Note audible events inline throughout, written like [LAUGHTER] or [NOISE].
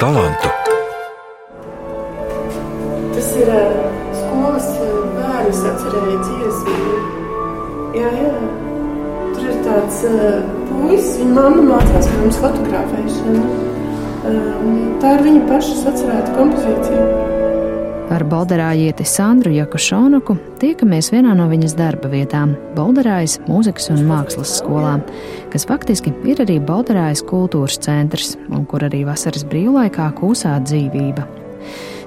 talantu. Tas ir skolas bērnu atcerēja dziesmu. Jā, jā. Tur ir tāds puisis, viņa mamma mācās, kā mums fotografēšana. Tā ir viņa paša atcerēta kompozīcija. Ar Bolderājieti Sandru Jakušonuku tiekamies vienā no viņas darba vietām - Bolderājas mūzikas un mākslas skolā, kas faktiski ir arī Bolderājas kultūras centrs un kur arī vasaras brīvlaikā kūsā dzīvība.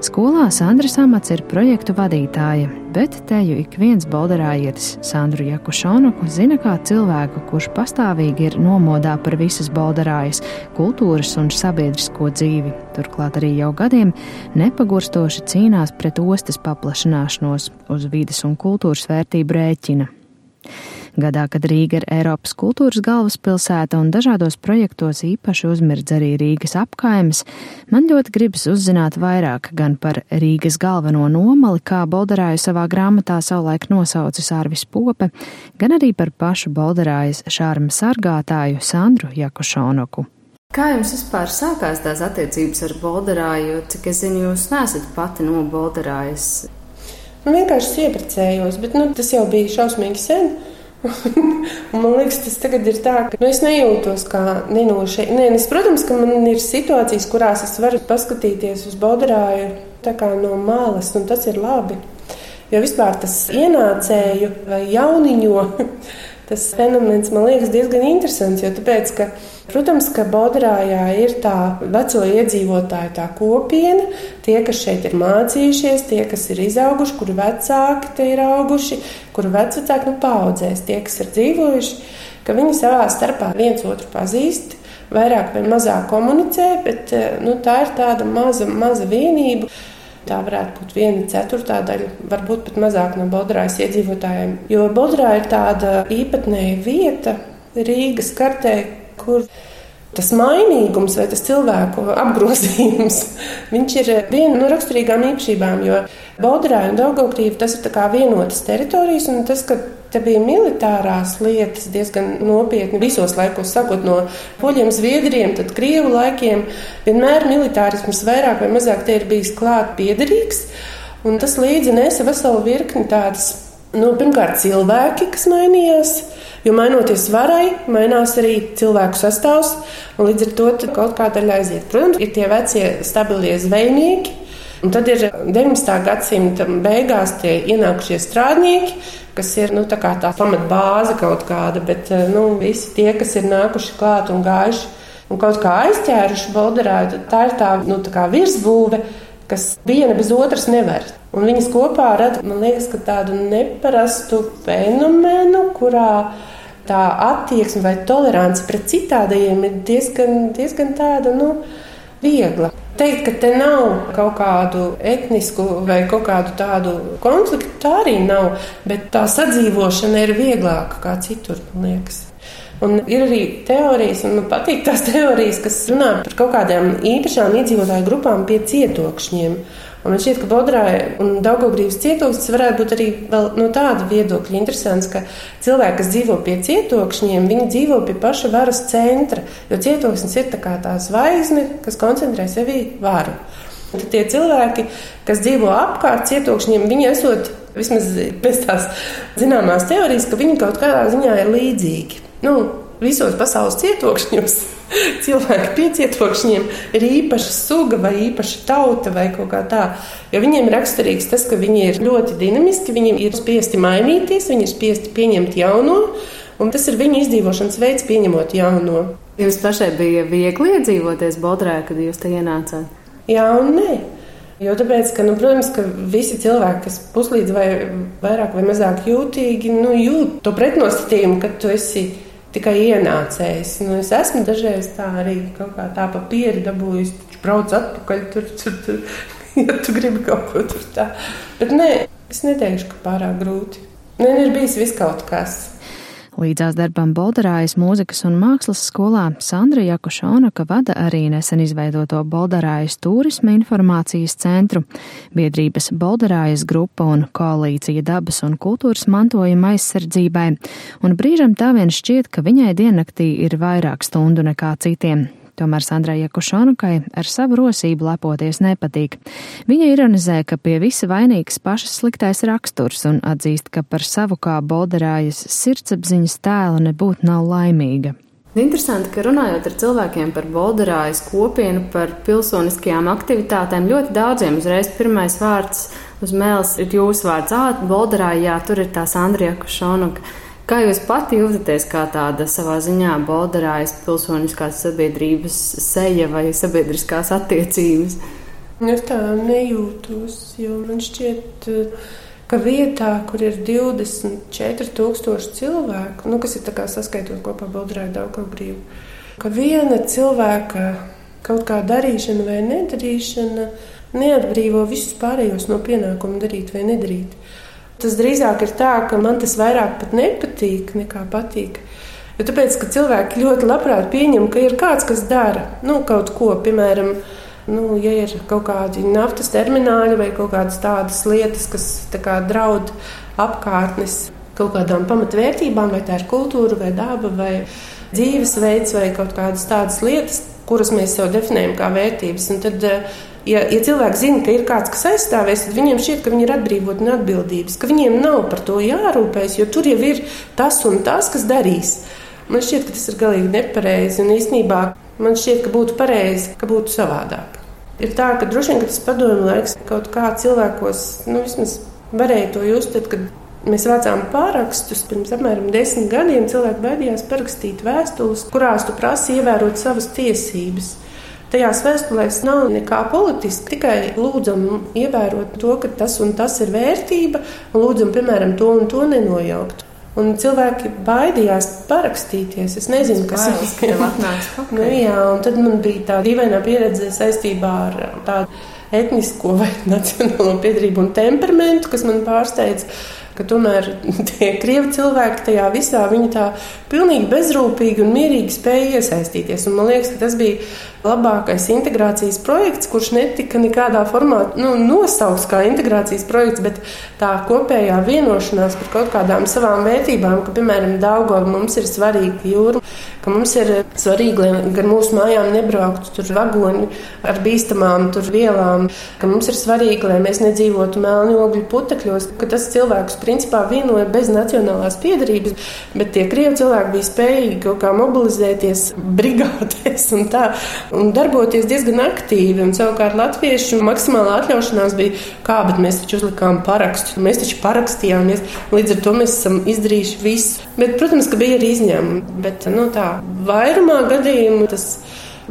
Skolā Sandras amats ir projektu vadītāja, bet teju ik viens bolderājietis Sandru Jakušonuku zina kā cilvēku, kurš pastāvīgi ir nomodā par visas bolderājas, kultūras un sabiedrisko dzīvi. Turklāt arī jau gadiem nepagurstoši cīnās pret ostas paplašināšanos uz vides un kultūras vērtību rēķina. Gadā, kad Rīga ir Eiropas kultūras galvaspilsēta un dažādos projektos īpaši uzmirdz arī Rīgas apkaimes, man ļoti gribas uzzināt vairāk gan par Rīgas galveno nomali, kā Bolderāju savā grāmatā savulaik nosaucis Ārvis Pope, gan arī par pašu Bolderājas šārma sargātāju Sandru Jakušonoku. Kā jums vispār sākās tās attiecības ar Bolderāju, jo, cik es zinu, jūs nesat pati no Bolderājas? Vienkārši ieprecējos, bet nu, tas jau bija šausmīgi sen. man liekas, tas tagad ir tā, ka nu, es nejūtos kā nenošai. Nē, es, protams, ka man ir situācijas, kurās es varu paskatīties uz Bodrāju no malas, un tas ir labi. Jo vispār tas ienācēju vai jauniņo [LAUGHS] tas fenomens man liekas diezgan interesants. Jo tāpēc, ka Protams, ka Bodrājā ir tā veco iedzīvotāju tā kopiena, tie, kas šeit ir mācījušies, tie, kas ir izauguši, kuru vecāki te ir auguši, kuru vecāki nu paudzēs, tie, kas ir dzīvojuši, ka viņi savā starpā viens otru pazīst. Vairāk vai mazāk komunicē, bet nu, tā ir tāda maza, maza vienība. Tā varētu būt viena ceturtā daļa, varbūt pat mazāk no Bodrājas iedzīvotājiem. Jo Bodrā ir tāda īpatnēja vieta Rīgas kartē, kur tas mainīgums vai tas cilvēku apgrozījums, [LAUGHS] viņš ir viena no raksturīgām īpašībām, jo Baudrā un Daugavkrīva tas ir kā vienotas teritorijas, un tas, ka te bija militārās lietas diezgan nopietni visos laikos, sākot no poļiem, zviedriem, tad krievu laikiem, vienmēr militārisms vairāk vai mazāk te ir bijis klāt piederīgs, un tas līdzi nesa veselu virkni tādas, nu, pirmkārt cilvēki, kas mainījās, Jo mainoties varai, mainās arī cilvēku sastāvs, un līdz ar to kaut kā daļa aiziet. Protams, ir tie vecie stabilie zvejnieki, un tad ir 19. gadsimta beigās tie ienākušie strādnieki, kas ir nu, tā, tā pamatbāze kaut kāda, bet nu, visi tie, kas ir nākuši klāt un gājuši un kaut kā aizķēruši Bolderāju, tā ir tā, nu, tā virsbūve, kas viena bez otras nevar. Un viņas kopā rada, man liekas, tādu neparastu fenomenu, kurā tā attieksme vai tolerance pret citādajiem ir diezgan, diezgan tāda, nu, viegla. Teikt, ka te nav kaut kādu etnisku vai kaut kādu tādu konfliktu, tā arī nav, bet tā sadzīvošana ir vieglāka kā citur, man liekas. Un ir arī teorijas, un man patīk tās [LAUGHS] teorijas, kas runā par kaut kādām īpašām iedzīvotāju grupām pie cietokšņiem. Un man šķiet, ka Bodrāja un Daugogrības cietoksnis varētu būt arī no tāda viedokļa interesants, ka cilvēki, kas dzīvo pie cietokšņiem, viņi dzīvo pie paša varas centra, jo cietoksnis ir tā kā tā zvaigzne, kas koncentrē sevī varu. Tad tie cilvēki, kas dzīvo apkārt cietokšņiem, viņi esot vismaz pēc tās zināmās teorijas, ka viņi kaut kādā ziņā ir līdzīgi. Nu, visos pasaules cietokšņos [LAUGHS] cilvēki pie cietokšņiem ir īpaša suga vai īpaša tauta vai kaut kā tā. Jo viņiem raksturīgs tas, ka viņi ir ļoti dinamiski, viņi ir spiesti mainīties, viņi ir spiesti pieņemt jauno, un tas ir viņu izdzīvošanas veids, pieņemot jauno. Jums pašai bija viegli iedzīvoties Bodrē, kad jūs te ienācāt? Jā un nē. Jo tāpēc, ka, nu, protams, ka visi cilvēki, kas puslīdz vai vairāk vai mazāk jūtīgi, nu, jūt to pretnostatījumu, ka tu esi tikai ienācējs. Nu, es esmu dažreiz tā arī kaut kā tā pa pieri dabūjis, taču brauc atpakaļ tur, tur, tur, [LAUGHS] ja tu gribi kaut ko tur tā. Bet nē, es neteikšu, ka pārāk grūti. Nē, ir bijis viss kaut kas. Līdzās darbam Bolderājas mūzikas un mākslas skolā Sandra Jakušonaka vada arī nesen izveidoto Bolderājas turisma informācijas centru, biedrības Bolderājas grupa un koalīcija dabas un kultūras mantojuma aizsardzībai, un brīžam tā vien šķiet, ka viņai diennaktī ir vairāk stundu nekā citiem. Tomēr Sandrai Jakušonukai ar savu rosību lepoties nepatīk. Viņa ironizē, ka pie visa vainīgs pašas sliktais raksturs un atzīst, ka par savu kā bolderājas sirdsapziņas tēlu nebūt nav laimīga. Interesanti, ka runājot ar cilvēkiem par Bolderājas kopienu, par pilsoniskajām aktivitātēm, ļoti daudziem uzreiz pirmais vārds uz mēles ir jūsu vārds. Ā, Bolderāja, jā, tur ir tās Andrija Kušonuka. Kā jūs pati jūtaties kā tāda savā ziņā Bolderājas pilsoniskās sabiedrības seja vai sabiedriskās attiecības? Es tā nejūtos, jo man šķiet, ka vietā, kur ir 24,000 cilvēku, nu, kas ir saskaitot kopā Baltrāju Daugabrīvu, ka viena cilvēka kaut kā darīšana vai nedarīšana neatbrīvo visus pārējos no pienākuma darīt vai nedarīt. Tas drīzāk ir tā, ka man tas vairāk pat nepatīk nekā patīk. Jo tāpēc, ka cilvēki ļoti labprāt pieņem, ka ir kāds, kas dara nu, kaut ko, piemēram, Nu, ja ir kaut kādi naftas termināļi vai kaut kādas tādas lietas, kas tā kā draud apkārtnes kaut kādām pamatvērtībām, vai tā ir kultūra, vai daba, vai dzīvesveids, vai kaut kādas tādas lietas, kuras mēs sev definējam kā vērtības. Un tad, ja, ja cilvēki zina, ka ir kāds, kas aizstāvēs, tad viņiem šķiet, ka viņi ir atbrīvoti no atbildības, ka viņiem nav par to jārūpējas, jo tur jau ir tas un tas, kas darīs. Man šķiet, ka tas ir galīgi nepareizi. Un īstenībā man šķiet, ka būtu pareizi, ka būtu savādāk. Ir tā, ka droši vien ka tas padomju laiks kaut kā cilvēkos nu, vismaz varēja to just, tad, kad mēs vācām pārakstus pirms apmēram desmit gadiem. Cilvēki baidījās parakstīt vēstules, kurās tu prasi ievērot savas tiesības. Tajās vēstulēs nav nekā politiska, tikai lūdzam ievērot to, ka tas un tas ir vērtība, un lūdzam, piemēram, to un to nenojaukt. Un cilvēki baidījās parakstīties. Es nezinu, kas tas atnāca. [LAUGHS] nu, jā, un tad man bija tā dīvaina pieredze saistībā ar tādu etnisko vai [LAUGHS] nacionālo piedarību un temperamentu, kas man pārsteidza ka tomēr [LAUGHS] tie krievi cilvēki tajā visā viņi tā pilnīgi bezrūpīgi un mierīgi spēja iesaistīties. Un man liekas, ka tas bija labākais integrācijas projekts, kurš netika nekādā formā nu, nosaukts kā integrācijas projekts, bet tā kopējā vienošanās par kaut kādām savām vērtībām, ka, piemēram, Daugava mums ir svarīga jūra, ka mums ir svarīgi, lai gar mūsu mājām nebrauktu tur vagoni ar bīstamām tur vielām, ka mums ir svarīgi, lai mēs nedzīvotu melnu ogļu putekļos, ka tas cilvēkus principā vienoja bez nacionālās piedarības, bet tie krievi cilvēki bija spējīgi kaut kā mobilizēties [LAUGHS] brigādēs un tā un darboties diezgan aktīvi. Un, savukārt latviešu maksimālā atļaušanās bija, kā, bet mēs taču uzlikām parakstu, mēs taču parakstījāmies, līdz ar to mēs esam izdarījuši visu. Bet, protams, ka bija arī izņēmumi, bet nu, tā vairumā gadījumu tas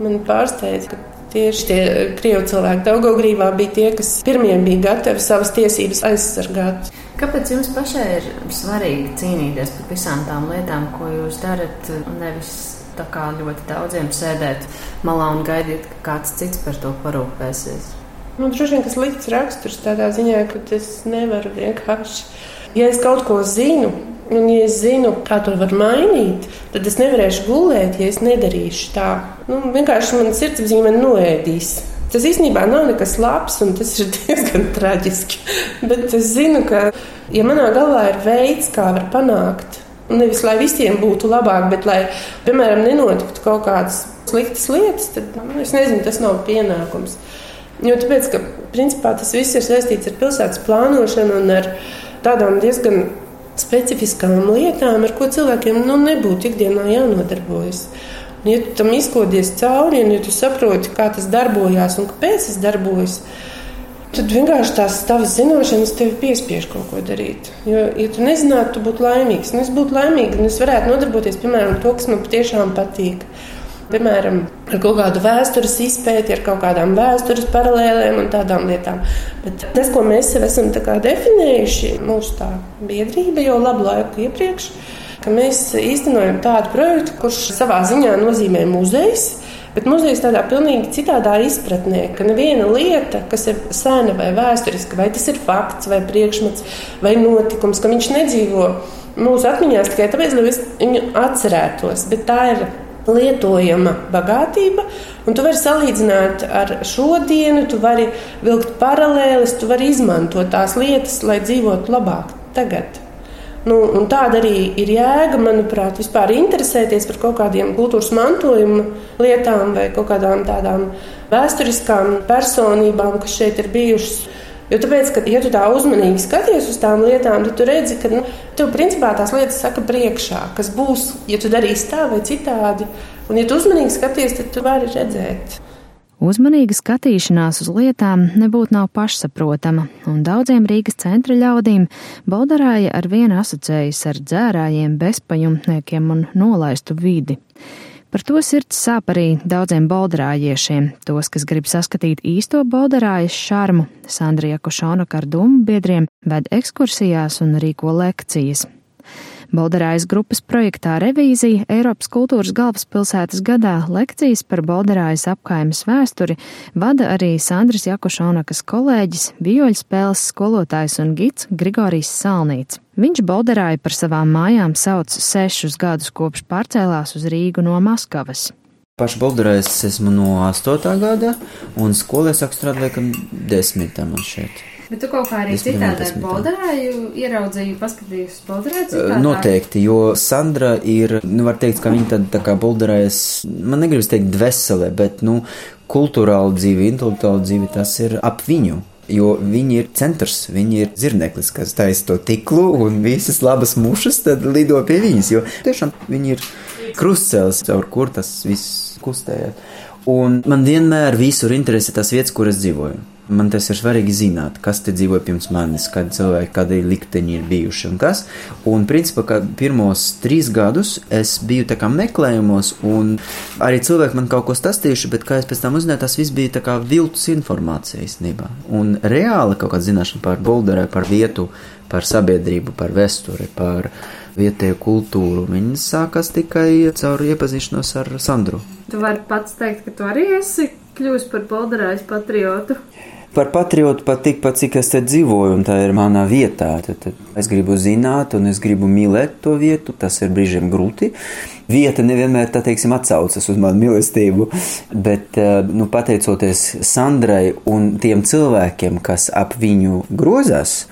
man pārsteidza. Tieši tie krievu cilvēki Daugaugrībā bija tie, kas pirmie bija gatavi savas tiesības aizsargāt. Kāpēc jums pašai ir svarīgi cīnīties par visām tām lietām, ko jūs darat, un nevis tā kā ļoti daudziem sēdēt malā un gaidīt, ka kāds cits par to parūpēsies. Nu, droši vien tas slikts raksturs tādā ziņā, ka es nevaru vienkārši. Ja es kaut ko zinu, un ja es zinu, kā to var mainīt, tad es nevarēšu gulēt, ja es nedarīšu tā. Nu, vienkārši man sirdsapziņa man noēdīs. Tas īstenībā nav nekas labs, un tas ir [LAUGHS] diezgan traģiski. Bet es zinu, ka, ja manā galvā ir veids, kā var panākt Nevis lai visiem būtu labāk, bet lai, piemēram, nenotiktu kaut kādas sliktas lietas, tad nu, es nezinu, tas nav pienākums. Jo tāpēc, ka principā tas viss ir saistīts ar pilsētas plānošanu un ar tādām diezgan specifiskām lietām, ar ko cilvēkiem nu, nebūtu ikdienā jānodarbojas. Un, ja tu tam izkodies cauri, un ja tu saproti, kā tas darbojās un kāpēc tas darbojas, tad Tad vienkārši tās tavas zināšanas tevi piespiež kaut ko darīt. Jo, ja tu nezinātu, tu būtu laimīgs. Nu, es būtu laimīgs, un es varētu nodarboties piemēram to, kas man patiešām patīk. Piemēram, ar kaut kādu vēstures izpēti, ar kaut kādām vēstures paralēlēm un tādām lietām. Bet tas, ko mēs sev esam definējuši, mūsu tā biedrība jau labu laiku iepriekš, ka mēs īstenojam tādu projektu, kurš savā ziņā nozīmē muzejs Bet muzejs tādā pilnīgi citādā izpratnē, ka neviena lieta, kas ir sena vai vēsturiska, vai tas ir fakts, vai priekšmets, vai notikums, ka viņš nedzīvo mūsu atmiņās tikai tāpēc, lai viņu atcerētos. Bet tā ir lietojama bagātība, un tu vari salīdzināt ar šodienu, tu vari vilkt paralēlis, tu vari izmantot tās lietas, lai dzīvotu labāk tagad. Nu, tāda arī ir jēga, manuprāt, vispār interesēties par kaut kādiem kultūras mantojuma lietām vai kaut kādām tādām vēsturiskām personībām, kas šeit ir bijušas. Jo tāpēc, ka, ja tu tā uzmanīgi skaties uz tām lietām, tad tu redzi, ka nu, tev principā tās lietas saka priekšā, kas būs, ja tu darīsi tā vai citādi. Un, ja tu uzmanīgi skaties, tad tu vari redzēt. Uzmanīga skatīšanās uz lietām nebūtu nav pašsaprotama, un daudziem Rīgas centra ļaudīm Boldarāja ar vienu asociējas ar dzērājiem, bezpajumtniekiem un nolaistu vidi. Par to sirds sāp arī daudziem boldarājiešiem, tos, kas grib saskatīt īsto boldarājas šarmu, Sandrija Košona ar domu biedriem ved ekskursijās un rīko lekcijas. Bolderājas grupas projektā Revīzija Eiropas kultūras galvaspilsētas gadā lekcijas par Bolderājas apkaimes vēsturi vada arī Sandras Jakušonakas kolēģis, vioļspēles skolotājs un gids Grigorijs Salnīts. Viņš Bolderāju par savām mājām sauc sešus gadus kopš pārcēlās uz Rīgu no Maskavas. Pašu Bolderājas esmu no 8. gada, un skolē sāku strādāt laikam 10. man šeit. Bet tu kaut kā arī citādi ar Bolderāju ieraudzīji, paskatījus Bolderāju citādi? Noteikti, jo Sandra ir, nu, var teikt, ka viņa tad tā kā Bolderājas, man negribas teikt dvesele, bet, nu, kultūrāla dzīve, intelektuāla dzīve, tas ir ap viņu. Jo viņi ir centrs, viņi ir zirneklis, kas taisa to tiklu, un visas labas mušas tad lido pie viņas. Jo tiešām viņi ir krustcēlis, caur kur tas viss kustējās. Un man vienmēr visur interesē tās vietas, kur es dzīvoju. Man tas ir svarīgi zināt, kas te dzīvoja pirms manis, kādi cilvēki, kādi likteņi ir bijuši un kas. Un, principā, pirmos trīs gadus es biju tā kā meklējumos, un arī cilvēki man kaut ko stāstījuši, bet, kā es pēc tam uzzināju, tas viss bija tā kā viltus informācija īstenībā. Un reāli kaut kāda zināšana par Bolderē, par vietu, par sabiedrību, par vēsturi, par vietēju kultūru. Viņas sākas tikai caur iepazīšanos ar Sandru. Tu vari pats teikt, ka tu arī esi kļuvis par Bolderājas patriotu par patriotu pat tikpat, cik es te dzīvoju, un tā ir manā vietā. Tad, tad es gribu zināt, un es gribu mīlēt to vietu. Tas ir brīžiem grūti. Vieta nevienmēr tā teiksim atsaucas uz manu mīlestību, bet eh, nu, pateicoties Sandrai un tiem cilvēkiem, kas ap viņu grozās,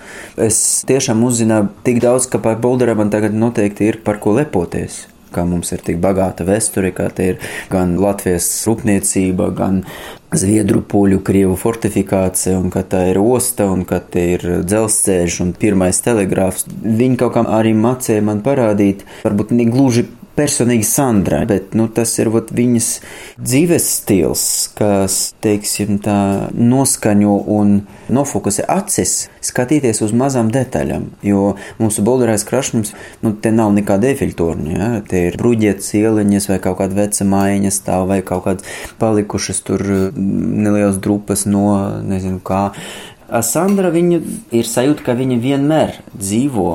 es tiešām uzzināju tik daudz, ka par Bolderu man tagad noteikti ir par ko lepoties kā mums ir tik bagāta vēsture, kā te ir gan Latvijas rūpniecība, gan Zviedru, poļu, krievu fortifikācija, un ka tā ir osta, un ka te ir dzelzceļš un pirmais telegrāfs. Viņi kaut kā arī mācīja man parādīt, varbūt ne gluži personīgi Sandra, bet nu, tas ir vat, viņas dzīves stils, kas, teiksim, tā noskaņo un nofokusē acis skatīties uz mazām detaļām. Jo mūsu bolderais krašnums, nu, te nav nekāda efiltorņa, ja? te ir bruģietas ieliņas vai kaut kāda veca mājiņa stāv vai kaut kādas palikušas tur nelielas drupas no, nezinu kā. Sandra, viņa ir sajūta, ka viņa vienmēr dzīvo,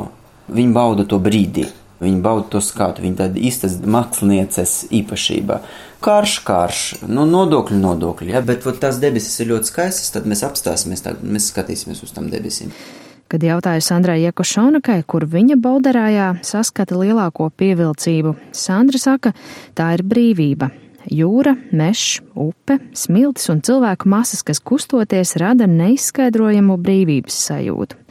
viņa bauda to brīdi. Viņa bauda to skatu, viņa tāda īstas mākslinieces īpašība. Karš, karš, nu, nodokļu, nodokļi, ja, bet vat, tās debesis ir ļoti skaistas, tad mēs apstāsimies, tā, mēs skatīsimies uz tām debesīm. Kad jautāju Sandrai Jekošonakai, kur viņa Bolderājā saskata lielāko pievilcību, Sandra saka, tā ir brīvība. Jūra, mežs, upe, smiltis un cilvēku masas, kas kustoties, rada neizskaidrojamu brīvības sajūtu.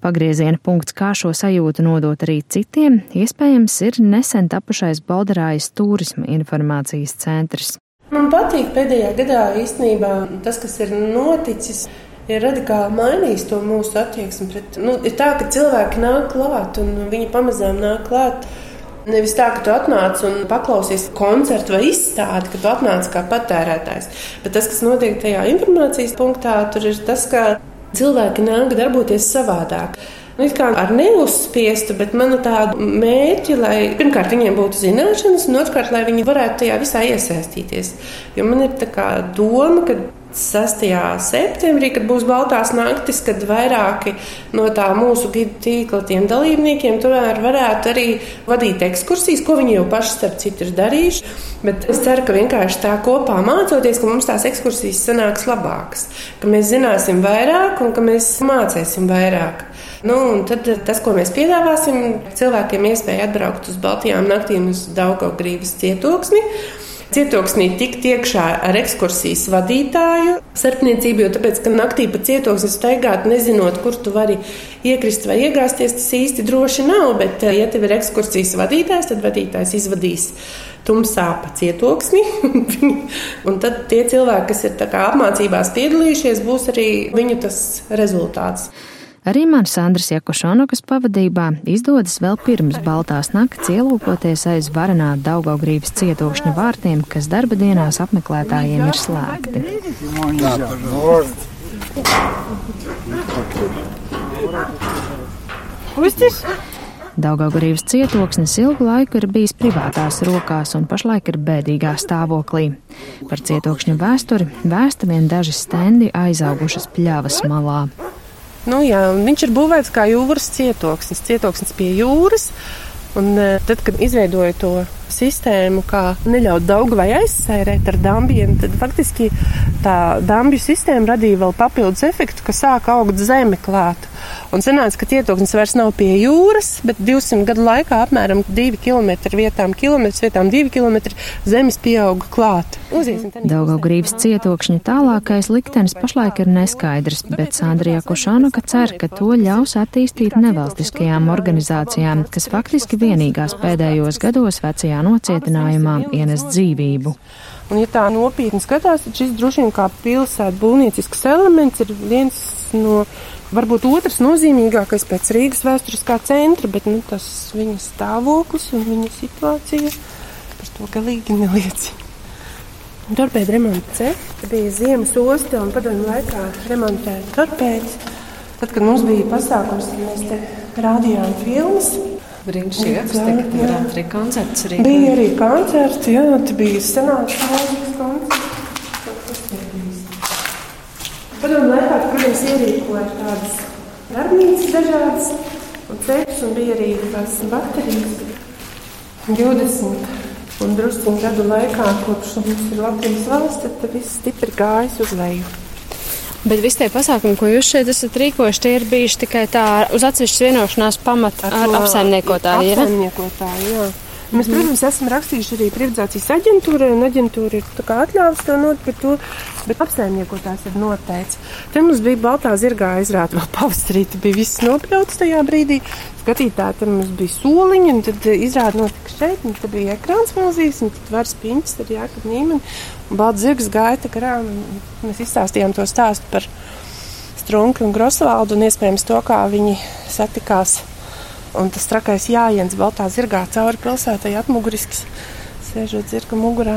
Pagrieziena punkts, kā šo sajūtu nodot arī citiem, iespējams, ir nesen tapušais Baldarājas turisma informācijas centrs. Man patīk pēdējā gadā īstenībā tas, kas ir noticis. Ir radikāli mainījis to mūsu attieksmi pret. Nu, ir tā, ka cilvēki nāk klāt un viņi pamazām nāk klāt. Nevis tā, ka tu atnāc un paklausies koncertu vai izstādi, ka tu atnāc kā patērētājs. Bet tas, kas notiek tajā informācijas punktā, tur ir tas, ka cilvēki nāk darboties savādāk. Nu, kā ar neuzspiestu, bet manu tādu mērķi, lai pirmkārt viņiem būtu zināšanas, un otrkārt, lai viņi varētu tajā visā iesaistīties. Jo man ir tā doma, ka 6. septembrī, kad būs Baltās naktis, kad vairāki no tā mūsu gidu tīkla dalībniekiem tomēr varētu arī vadīt ekskursijas, ko viņi jau paši starp citu ir darījuši. Bet es ceru, ka vienkārši tā kopā mācoties, ka mums tās ekskursijas sanāks labākas, ka mēs zināsim vairāk un ka mēs mācīsim vairāk. Nu, tad tas, ko mēs piedāvāsim, cilvēkiem iespēja atbraukt uz Baltijām naktīm uz Daugavgrības cietoksni cietoksnī tikt iekšā ar ekskursijas vadītāju starpniecību, jo tāpēc, ka naktī pa cietoksni staigāt, nezinot, kur tu vari iekrist vai iegāzties, tas īsti droši nav, bet, ja tev ir ekskursijas vadītājs, tad vadītājs izvadīs tumsā pa cietoksni. [LAUGHS] un tad tie cilvēki, kas ir apmācībās piedalījušies, būs arī viņu tas rezultāts. Arī man Sandras Jakošonokas pavadībā izdodas vēl pirms Baltās nakts ielūkoties aiz varanā Daugaugrības cietokšņa vārtiem, kas darba dienās apmeklētājiem ir slēgti. Uztis! Daugaugrības cietoksnis ilgu laiku ir bijis privātās rokās un pašlaik ir bēdīgā stāvoklī. Par cietokšņa vēsturi vēsta vien daži stendi aizaugušas pļavas malā. Nu, jā, viņš ir būvēts kā jūras cietoksnis, cietoksnis pie jūras. Un e, tad, kad izveidoja to sistēmu, kā neļaut Daugavai aizsērēt ar dambiem, tad faktiski tā dambju sistēma radīja vēl papildus efektu, ka sāka augt zeme klāt. Un sanāca, ka cietoksnis vairs nav pie jūras, bet 200 gadu laikā apmēram 2 km vietām, kilometrs vietām 2 km zemes pieauga klāt. Daugaugrības cietokšņa tālākais liktenis pašlaik ir neskaidrs, bet Sandrija Kušanoka cer, ka to ļaus attīstīt nevalstiskajām organizācijām, kas faktiski vienīgās pēdējos gados vecajā nocietinājumā ienes dzīvību. Un, ja tā nopietni skatās, tad šis droši vien kā pilsētas būvniecisks elements ir viens no varbūt otrs nozīmīgākais pēc Rīgas vēsturiskā centra, bet nu, tas viņa stāvoklis un viņa situācija par to galīgi neliecina. Torpēda remonta ceļš bija ziemas osta un padomju laikā remontēta torpēdas. Tad, kad mums bija pasākums, mēs te rādījām filmas. Brīnišķīgi apstākļi, tur arī koncerts. Rīgā. Bija arī koncerts, jā, te bija senāks mūzikas koncerts. Protams, ierīkoja tādas darbnīcas dažādas un ceļus, un bija arī tās baterijas. 20 un drusciņu gadu laikā, kopš mums ir Latvijas valsts, tad viss stipri gājis uz leju. Bet visi tie pasākumi, ko jūs šeit esat rīkojuši, tie ir bijuši tikai tā uz atsevišķas vienošanās pamata ar, ar apsaimniekotāju. Apsaimniekotāju, jā. Mēs, mm. protams, esam rakstījuši arī privatizācijas aģentūrai, un aģentūra ir atļāvusi to noteikt, bet apsaimniekotājs ir noteicis. Te mums bija baltā zirgā izrāta vēl [LAUGHS] pavasarī, bija viss nopļauts tajā brīdī. Skatītāji, tad mums bija soliņi, un tad izrāda notika šeit, un tad bija ekrāns mūzijas, un tad var spiņķis ar Jākabu Nīmeni, un balts zirgs gaita garām, un mēs izstāstījām to stāstu par Strunku un Grosvaldu, un iespējams to, kā viņi satikās Un tas trakais jājiens baltā zirgā cauri pilsētai atmuguriski sēžot zirga mugurā.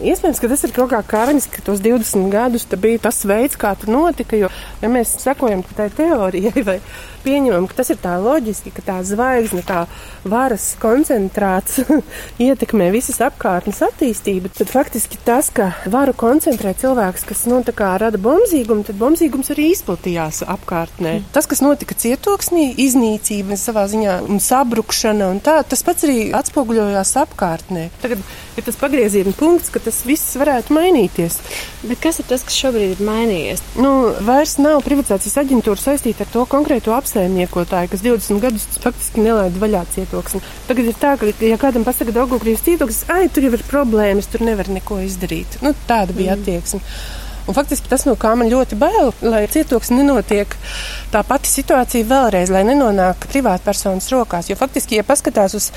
Iespējams, ka tas ir kaut kā kārnis, ka tos 20 gadus bija tas veids, kā tas notika. Jo, ja mēs sekojam tai teorijai vai pieņemam, ka tas ir tā loģiski, ka tā zvaigzne, kā varas koncentrāts [LAUGHS] ietekmē visas apkārtnes attīstību, tad faktiski tas, ka varu koncentrē cilvēks, kas nu, rada bombzīgumu, tad bombzīgums arī izplatījās apkārtnē. Mm. Tas, kas notika cietoksnī, iznīcība savā ziņā un sabrukšana un tā, tas pats arī atspoguļojās apkārtnē. Tagad ir tas pagrieziena punkts, ka tas viss varētu mainīties. Bet kas ir tas, kas šobrīd ir mainījies? Nu, vairs nav privatizācijas aģentūra saistīta ar to konkrēto apsaimniekotāju, kas 20 gadus faktiski nelaida vaļā cietoksni. Tagad ir tā, ka, ja kādam pasaka Daugavgrības cietoksnis, ai, tur jau ir problēmas, tur nevar neko izdarīt. Nu, tāda bija mm. attieksme. Un faktiski tas, no kā man ļoti bail, lai cietoksni nenotiek tā pati situācija vēlreiz, lai nenonāk privātpersonas rokās. Jo faktiski, ja paskatās uz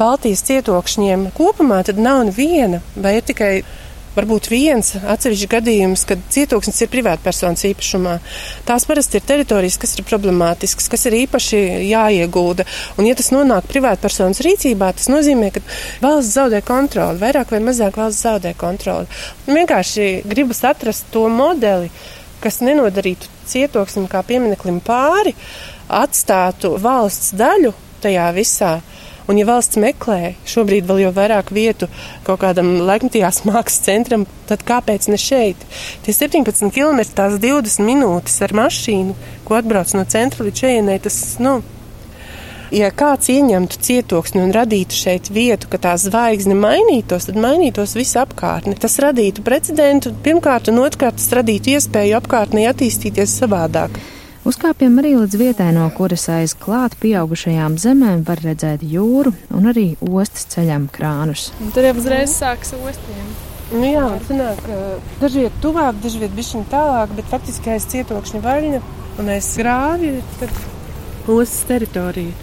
Baltijas cietokšņiem kopumā, tad nav neviena vai ir tikai varbūt viens atsevišķs gadījums, kad cietoksnis ir privātpersonas īpašumā. Tās parasti ir teritorijas, kas ir problemātiskas, kas ir īpaši jāiegulda. Un, ja tas nonāk privātpersonas rīcībā, tas nozīmē, ka valsts zaudē kontroli, vairāk vai mazāk valsts zaudē kontroli. Un vienkārši gribas atrast to modeli, kas nenodarītu cietoksnim kā piemineklim pāri, atstātu valsts daļu tajā visā Un, ja valsts meklē šobrīd vēl jau vairāk vietu kaut kādam laikmatīgās [LAUGHS] mākslas centram, tad kāpēc ne šeit? Tie 17 km, tās 20 minūtes ar mašīnu, ko atbrauc no centra līdz šejienei, tas, nu, ja kāds ieņemtu cietoksni un radītu šeit vietu, ka tā zvaigzne mainītos, tad mainītos visa apkārtne. Tas radītu precedentu pirmkārt, un otrkārt, tas radītu iespēju apkārtnē attīstīties savādāk. Uzkāpjam arī līdz vietai, no kuras aiz klāt pieaugušajām zemēm var redzēt jūru un arī ostas ceļam krānus. Un tur jau uzreiz sāks ostiem. Nu jā, sanāk, dažviet tuvāk, dažviet bišķiņ tālāk, bet faktiski aiz cietokšņa vaļņa un aiz grāvja ir ostas teritorija.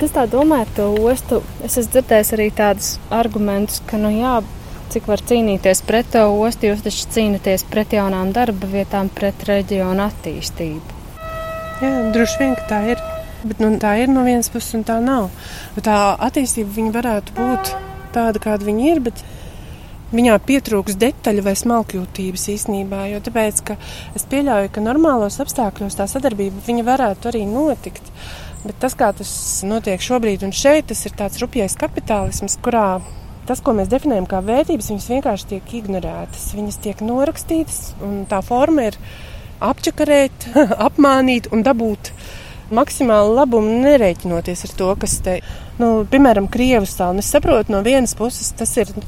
Es tā domāju, to ostu. Es esmu dzirdējis arī tādus argumentus, ka, nu jā, cik var cīnīties pret to ostu, jūs taču cīnāties pret jaunām darba vietām, pret reģionu attīstību. Jā, droši vien, ka tā ir. Bet, nu, tā ir no vienas puses, un tā nav. Bet tā attīstība varētu būt tāda, kāda viņa ir. Viņā pietrūks detaļu vai smalkjūtības īstenībā, jo tāpēc, es pieļauju, ka normālos apstākļos tā sadarbība varētu arī notikt. Bet tas, kā tas notiek šobrīd un šeit, tas ir tāds rupjais kapitālisms, kurā tas, ko mēs definējam kā vērtības, viņas vienkārši tiek ignorētas. Viņas tiek norakstītas, un tā forma ir apčakarēt, [LAUGHS] apmānīt un dabūt maksimālu labumu, nerēķinoties ar to, kas te ir. Nu, piemēram, Krievijas salā. Es saprotu, no vienas puses tas ir nu,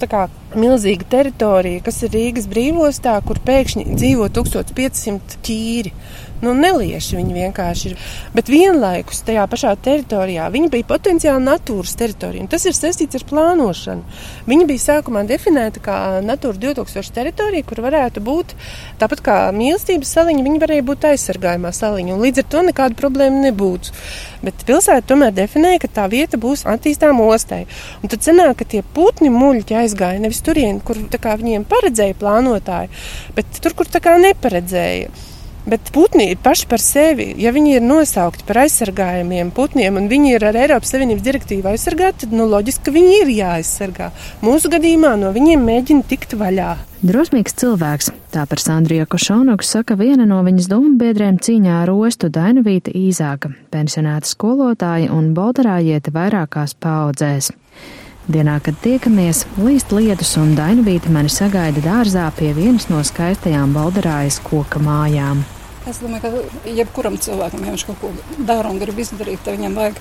milzīga teritorija, kas ir Rīgas brīvostā, kur pēkšņi dzīvo 1500 ķīri. Nu, nelieši viņi vienkārši ir. Bet vienlaikus tajā pašā teritorijā viņi bija potenciāli natūras teritorija. Tas ir saistīts ar plānošanu. Viņa bija sākumā definēta kā Natūra 2000 teritorija, kur varētu būt tāpat kā mīlestības saliņa, viņa varēja būt aizsargājumā saliņa. Līdz ar to nekāda problēma nebūtu. Bet pilsēta tomēr definēja, ka tā vieta būs attīstāma ostai. Un tad sanāk, ka tie putni muļķi aizgāja nevis turien, kur kā, viņiem paredzēja plānotāji, bet tur, kur tā kā neparedzēja. Bet putni paši par sevi. Ja viņi ir nosaukti par aizsargājumiem putniem un viņi ir ar Eiropas Savienības direktīvu aizsargāti, tad nu, loģiski, ka viņi ir jāaizsargā. Mūsu gadījumā no viņiem mēģina tikt vaļā. Drosmīgs cilvēks, tā par Sandriju Košonogu saka viena no viņas domu biedriem cīņā ar ostu Dainavīta Īzāka, pensionēta skolotāja un bolderājieta vairākās paudzēs. Dienā, kad tiekamies, līst lietus un Dainavīta mani sagaida dārzā pie vienas no skaistajām balderājas koka mājām. Es domāju, ka jebkuram cilvēkam, ja viņš kaut ko dara un grib izdarīt, tad viņam vajag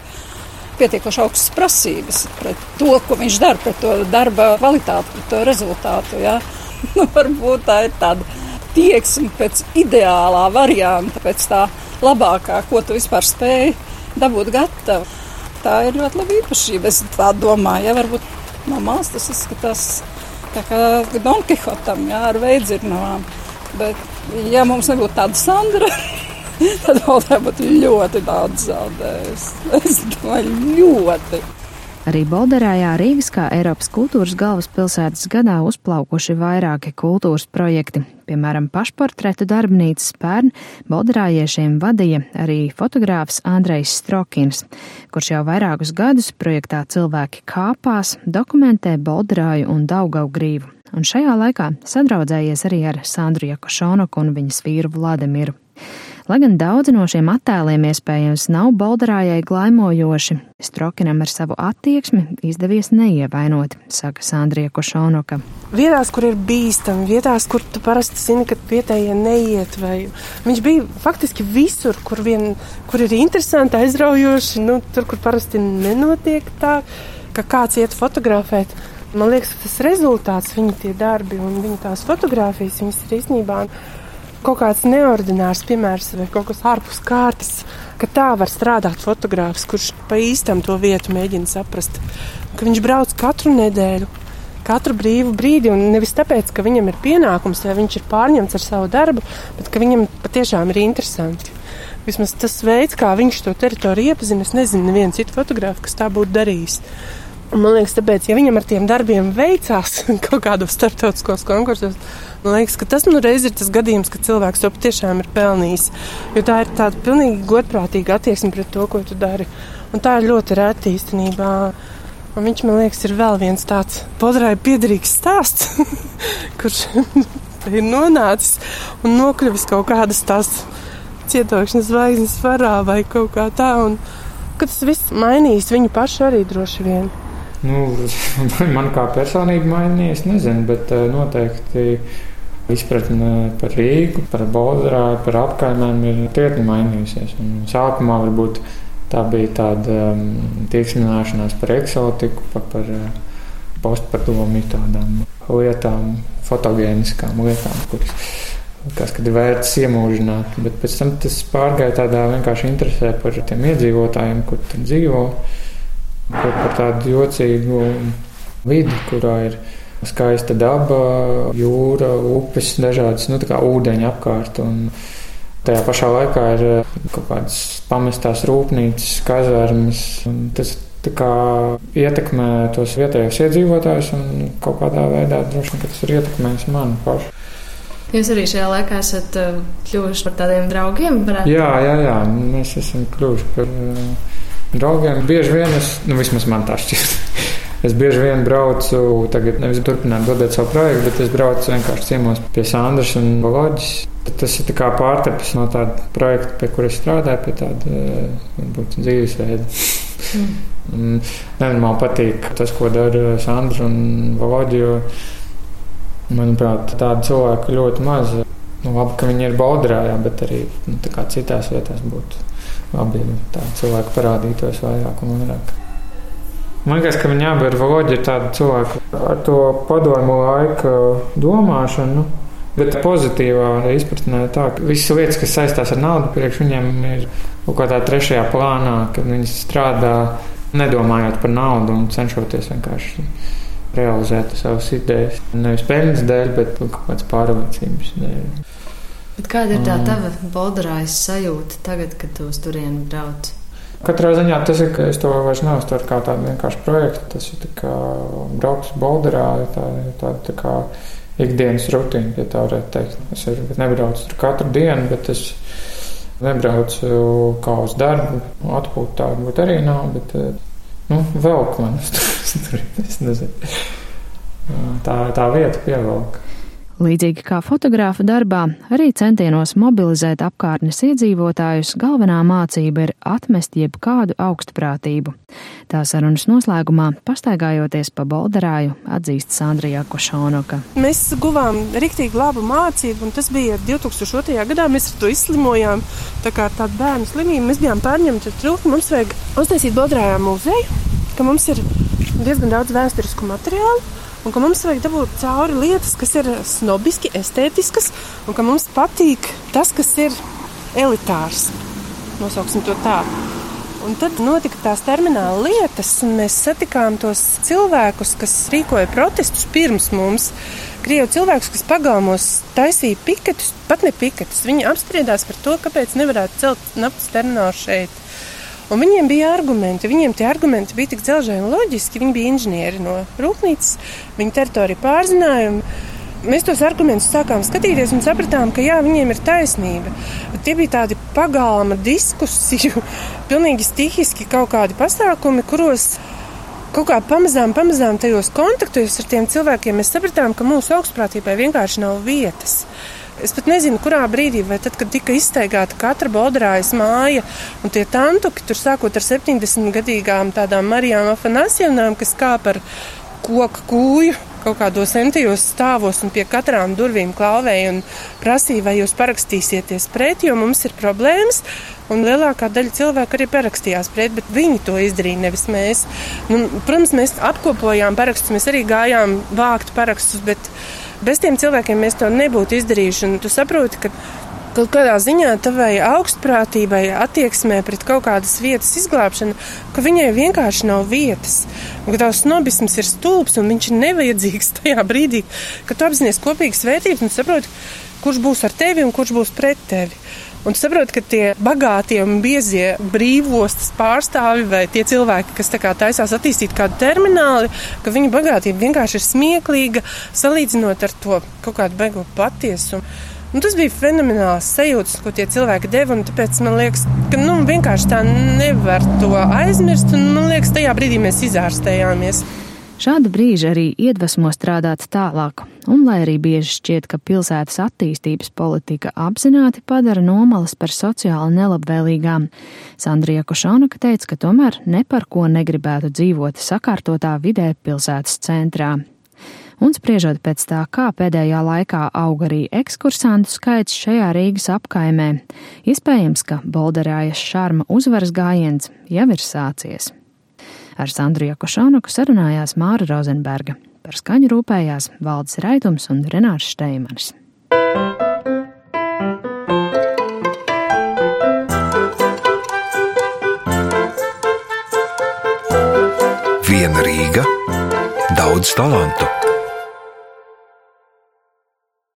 pietiekoši augstas prasības pret to, ko viņš dara, pret to darba kvalitāti, pret to rezultātu. Ja? [LAUGHS] Nu, varbūt tā ir tāda tieksme pēc ideālā varianta, pēc tā labākā, ko tu vispār spēj dabūt gatavu tā ir ļoti laba īpašība. Es tā domāju, ja varbūt no malas tas izskatās tā kā Don Kihotam, jā, ar veidzirnavām. Bet, ja mums nebūtu tāda Sandra, [LAUGHS] tad vēl būtu ļoti daudz zaudējusi. Es domāju, ļoti. Arī Bolderājā Rīgas kā Eiropas kultūras galvaspilsētas gadā uzplaukuši vairāki kultūras projekti. Piemēram, pašportretu darbnīcas pērn Bolderājiešiem vadīja arī fotogrāfs Andrejs Strokins, kurš jau vairākus gadus projektā Cilvēki kāpās dokumentē Bolderāju un Daugau grīvu. Un šajā laikā sadraudzējies arī ar Sandru Jakošonoku un viņas vīru Vladimiru. Lai gan daudzi no šiem attēliem iespējams nav baldarājai glaimojoši, Strokinam ar savu attieksmi izdevies neievainot, saka Sandrija Košonoka. Vietās, kur ir bīstami, vietās, kur tu parasti zini, ka vietējie neiet, vai viņš bija faktiski visur, kur, vien, kur ir interesanti, aizraujoši, nu, tur, kur parasti nenotiek tā, ka kāds iet fotografēt. Man liekas, tas rezultāts, viņa tie darbi un viņa tās fotogrāfijas, viņas ir īstenībā kaut kāds neordinārs piemērs vai kaut kas ārpus kārtas, ka tā var strādāt fotogrāfs, kurš pa īstam to vietu mēģina saprast. Ka viņš brauc katru nedēļu, katru brīvu brīdi, un nevis tāpēc, ka viņam ir pienākums vai viņš ir pārņemts ar savu darbu, bet ka viņam patiešām ir interesanti. Vismaz tas veids, kā viņš to teritoriju iepazina, es nezinu, nevienu citu fotografu, kas tā būtu darījis. Man liekas, tāpēc, ja viņam ar tiem darbiem veicās [LAUGHS] kaut kādos starptautiskos konkursos, man liekas, ka tas nu reiz ir tas gadījums, ka cilvēks to patiešām ir pelnījis. Jo tā ir tāda pilnīgi godprātīga attieksme pret to, ko tu dari. Un tā ir ļoti rēta īstenībā. Un viņš man liekas, ir vēl viens tāds podrāja piederīgs stāsts, [LAUGHS] kurš [LAUGHS] ir nonācis un nokļuvis kaut kādas tās cietokšņas zvaigznes varā vai kaut kā tā. Un, ka tas viss mainīs viņu pašu arī droši vien. Nu, [LAUGHS] man kā personība mainījies, nezinu, bet eh, noteikti izpratne par Rīgu, par Bolderāju, par apkaimēm ir krietni mainījusies. Un sākumā varbūt tā bija tāda um, tiksmināšanās par eksotiku, par, par uh, postpadomu tādām lietām, fotogēniskām lietām, kuras kas ir vērts iemūžināt. Bet pēc tam tas pārgāja tādā vienkārši interesē par tiem iedzīvotājiem, kur tur dzīvo par tādu jocīgu vidi, kurā ir Skaista daba, jūra, upes, dažādas nu, ūdeņa apkārt. Un tajā pašā laikā ir eh, kaut kādas pamestās rūpnīcas, kazarmas. Tas kā, ietekmē tos vietējos iedzīvotājus un kaut kādā veidā droši vien tas ir ietekmējis mani pašu. Jūs arī šajā laikā esat eh, kļuvuši par tādiem draugiem? Jā, jā, jā, mēs esam kļuvuši par uh, draugiem. Bieži vien es, nu vismaz man tā šķiet. [LAUGHS] Es bieži vien braucu, tagad nevis turpināt dodēt savu projektu, bet es braucu vienkārši ciemos pie Sandras un Valoģis. Tas ir kā pārtepis no tāda projekta, pie kuras strādāju, pie tāda varbūt dzīvesveida. Mm. Nenormāli patīk tas, ko dara Sandra un Valoģi. Manuprāt, tādu cilvēku ļoti maz. Nu, labi, ka viņi ir Baudrajā, bet arī nu, citās vietās būtu ja tādu cilvēku parādītos vairāk un vairāk. Man liekas, ka viņi abi ir valoģi, ir tādi cilvēki ar to padomu laika domāšanu. Bet pozitīvā izpratnē tā, ka visas lietas, kas saistās ar naudu, priekš viņiem ir kaut kādā trešajā plānā, kad viņi strādā nedomājot par naudu un cenšoties vienkārši realizēt savas idejas. Nevis peļņas dēļ, bet kaut kādas pārliecības dēļ. Bet kāda ir tā tava bolderājas sajūta tagad, kad tu uz turieni brauc? Katrā ziņā tas ir, ka es to vairs neuztveru kā tādu vienkāršu projektu. Tas ir kā braukt uz Bolderā, tā ir tāda tā kā ikdienas rutīna, ja tā varētu teikt. Es nebraucu tur katru dienu, bet es nebraucu kā uz darbu. Atpūta tāda būtu arī nav, bet nu, velk man uz [LAUGHS] tur. Es nezinu. Tā, tā vieta pievelk. Līdzīgi kā fotogrāfa darbā, arī centienos mobilizēt apkārtnes iedzīvotājus, galvenā mācība ir atmest jebkādu augstprātību. Tā sarunas noslēgumā, pastaigājoties pa Bolderāju, atzīst Sandrija Košonoka. Mēs guvām riktīgi labu mācību, un tas bija 2002. gadā. Mēs ar to izslimojām, tā kā tāda bērnu slimība. Mēs bijām pārņemti ar trūkumu. Mums vajag uztaisīt Bolderājā muzeju, ka mums ir diezgan daudz vēsturisku materiālu un ka mums vajag dabūt cauri lietas, kas ir snobiski, estētiskas, un ka mums patīk tas, kas ir elitārs. Nosauksim to tā. Un tad notika tās termināla lietas, un mēs satikām tos cilvēkus, kas rīkoja protestus pirms mums. Krievu cilvēkus, kas pagalmos taisīja piketus, pat ne piketus. Viņi apspriedās par to, kāpēc nevarētu celt naftas terminālu šeit. Un viņiem bija argumenti. Viņiem tie argumenti bija tik dzelžēji un loģiski. Viņi bija inženieri no rūpnīcas, viņa teritoriju pārzināja. Mēs tos argumentus sākām skatīties un sapratām, ka jā, viņiem ir taisnība. Bet tie bija tādi pagalma diskusiju, [LAUGHS] pilnīgi stihiski kaut kādi pasākumi, kuros kaut kā pamazām, pamazām tajos kontaktos ar tiem cilvēkiem mēs sapratām, ka mūsu augstprātībai vienkārši nav vietas. Es pat nezinu, kurā brīdī, vai tad, kad tika izteigāta katra bodrājas māja, un tie tantuki, tur sākot ar 70-gadīgām tādām Marijām Afanasjevnām, kas kāp ar koku kūju kaut kādos entijos stāvos un pie katrām durvīm klauvēja un prasīja, vai jūs parakstīsieties pret, jo mums ir problēmas. Un lielākā daļa cilvēku arī parakstījās pret, bet viņi to izdarīja, nevis mēs. Nu, protams, mēs apkopojām parakstus, mēs arī gājām vākt parakstus, bet Bez tiem cilvēkiem mēs to nebūtu izdarījuši. Tu saproti, ka kaut kādā ziņā tavai augstprātībai, attieksmē pret kaut kādas vietas izglābšanu, ka viņai vienkārši nav vietas. Un ka tavs snobisms ir stulbs un viņš ir nevajadzīgs tajā brīdī, kad tu apzinājies kopīgas vērtības un saproti, kurš būs ar tevi un kurš būs pret tevi. Un saprot, ka tie bagātie un biezie brīvostas pārstāvi vai tie cilvēki, kas kā taisās attīstīt kādu termināli, ka viņu bagātība vienkārši ir smieklīga salīdzinot ar to kaut kādu beigu patiesumu. Un tas bija fenomenāls sajūtas, ko tie cilvēki deva. Tāpēc man liekas, ka nu, vienkārši tā nevar to aizmirst. Man liekas, tajā brīdī mēs izārstējāmies. Šāda brīža arī iedvesmo strādāt tālāk, un lai arī bieži šķiet, ka pilsētas attīstības politika apzināti padara nomalas par sociāli nelabvēlīgām, Sandrija Košonaka teica, ka tomēr ne par ko negribētu dzīvot sakārtotā vidē pilsētas centrā. Un spriežot pēc tā, kā pēdējā laikā aug arī ekskursantu skaits šajā Rīgas apkaimē, iespējams, ka Bolderājas šarma uzvaras gājiens jau ir sācies. Ar Sandru Jakošonuku sarunājās Māra Rozenberga. Par skaņu rūpējās Valdis Raitums un Renārs Šteimanis. Viena Rīga, daudz talantu.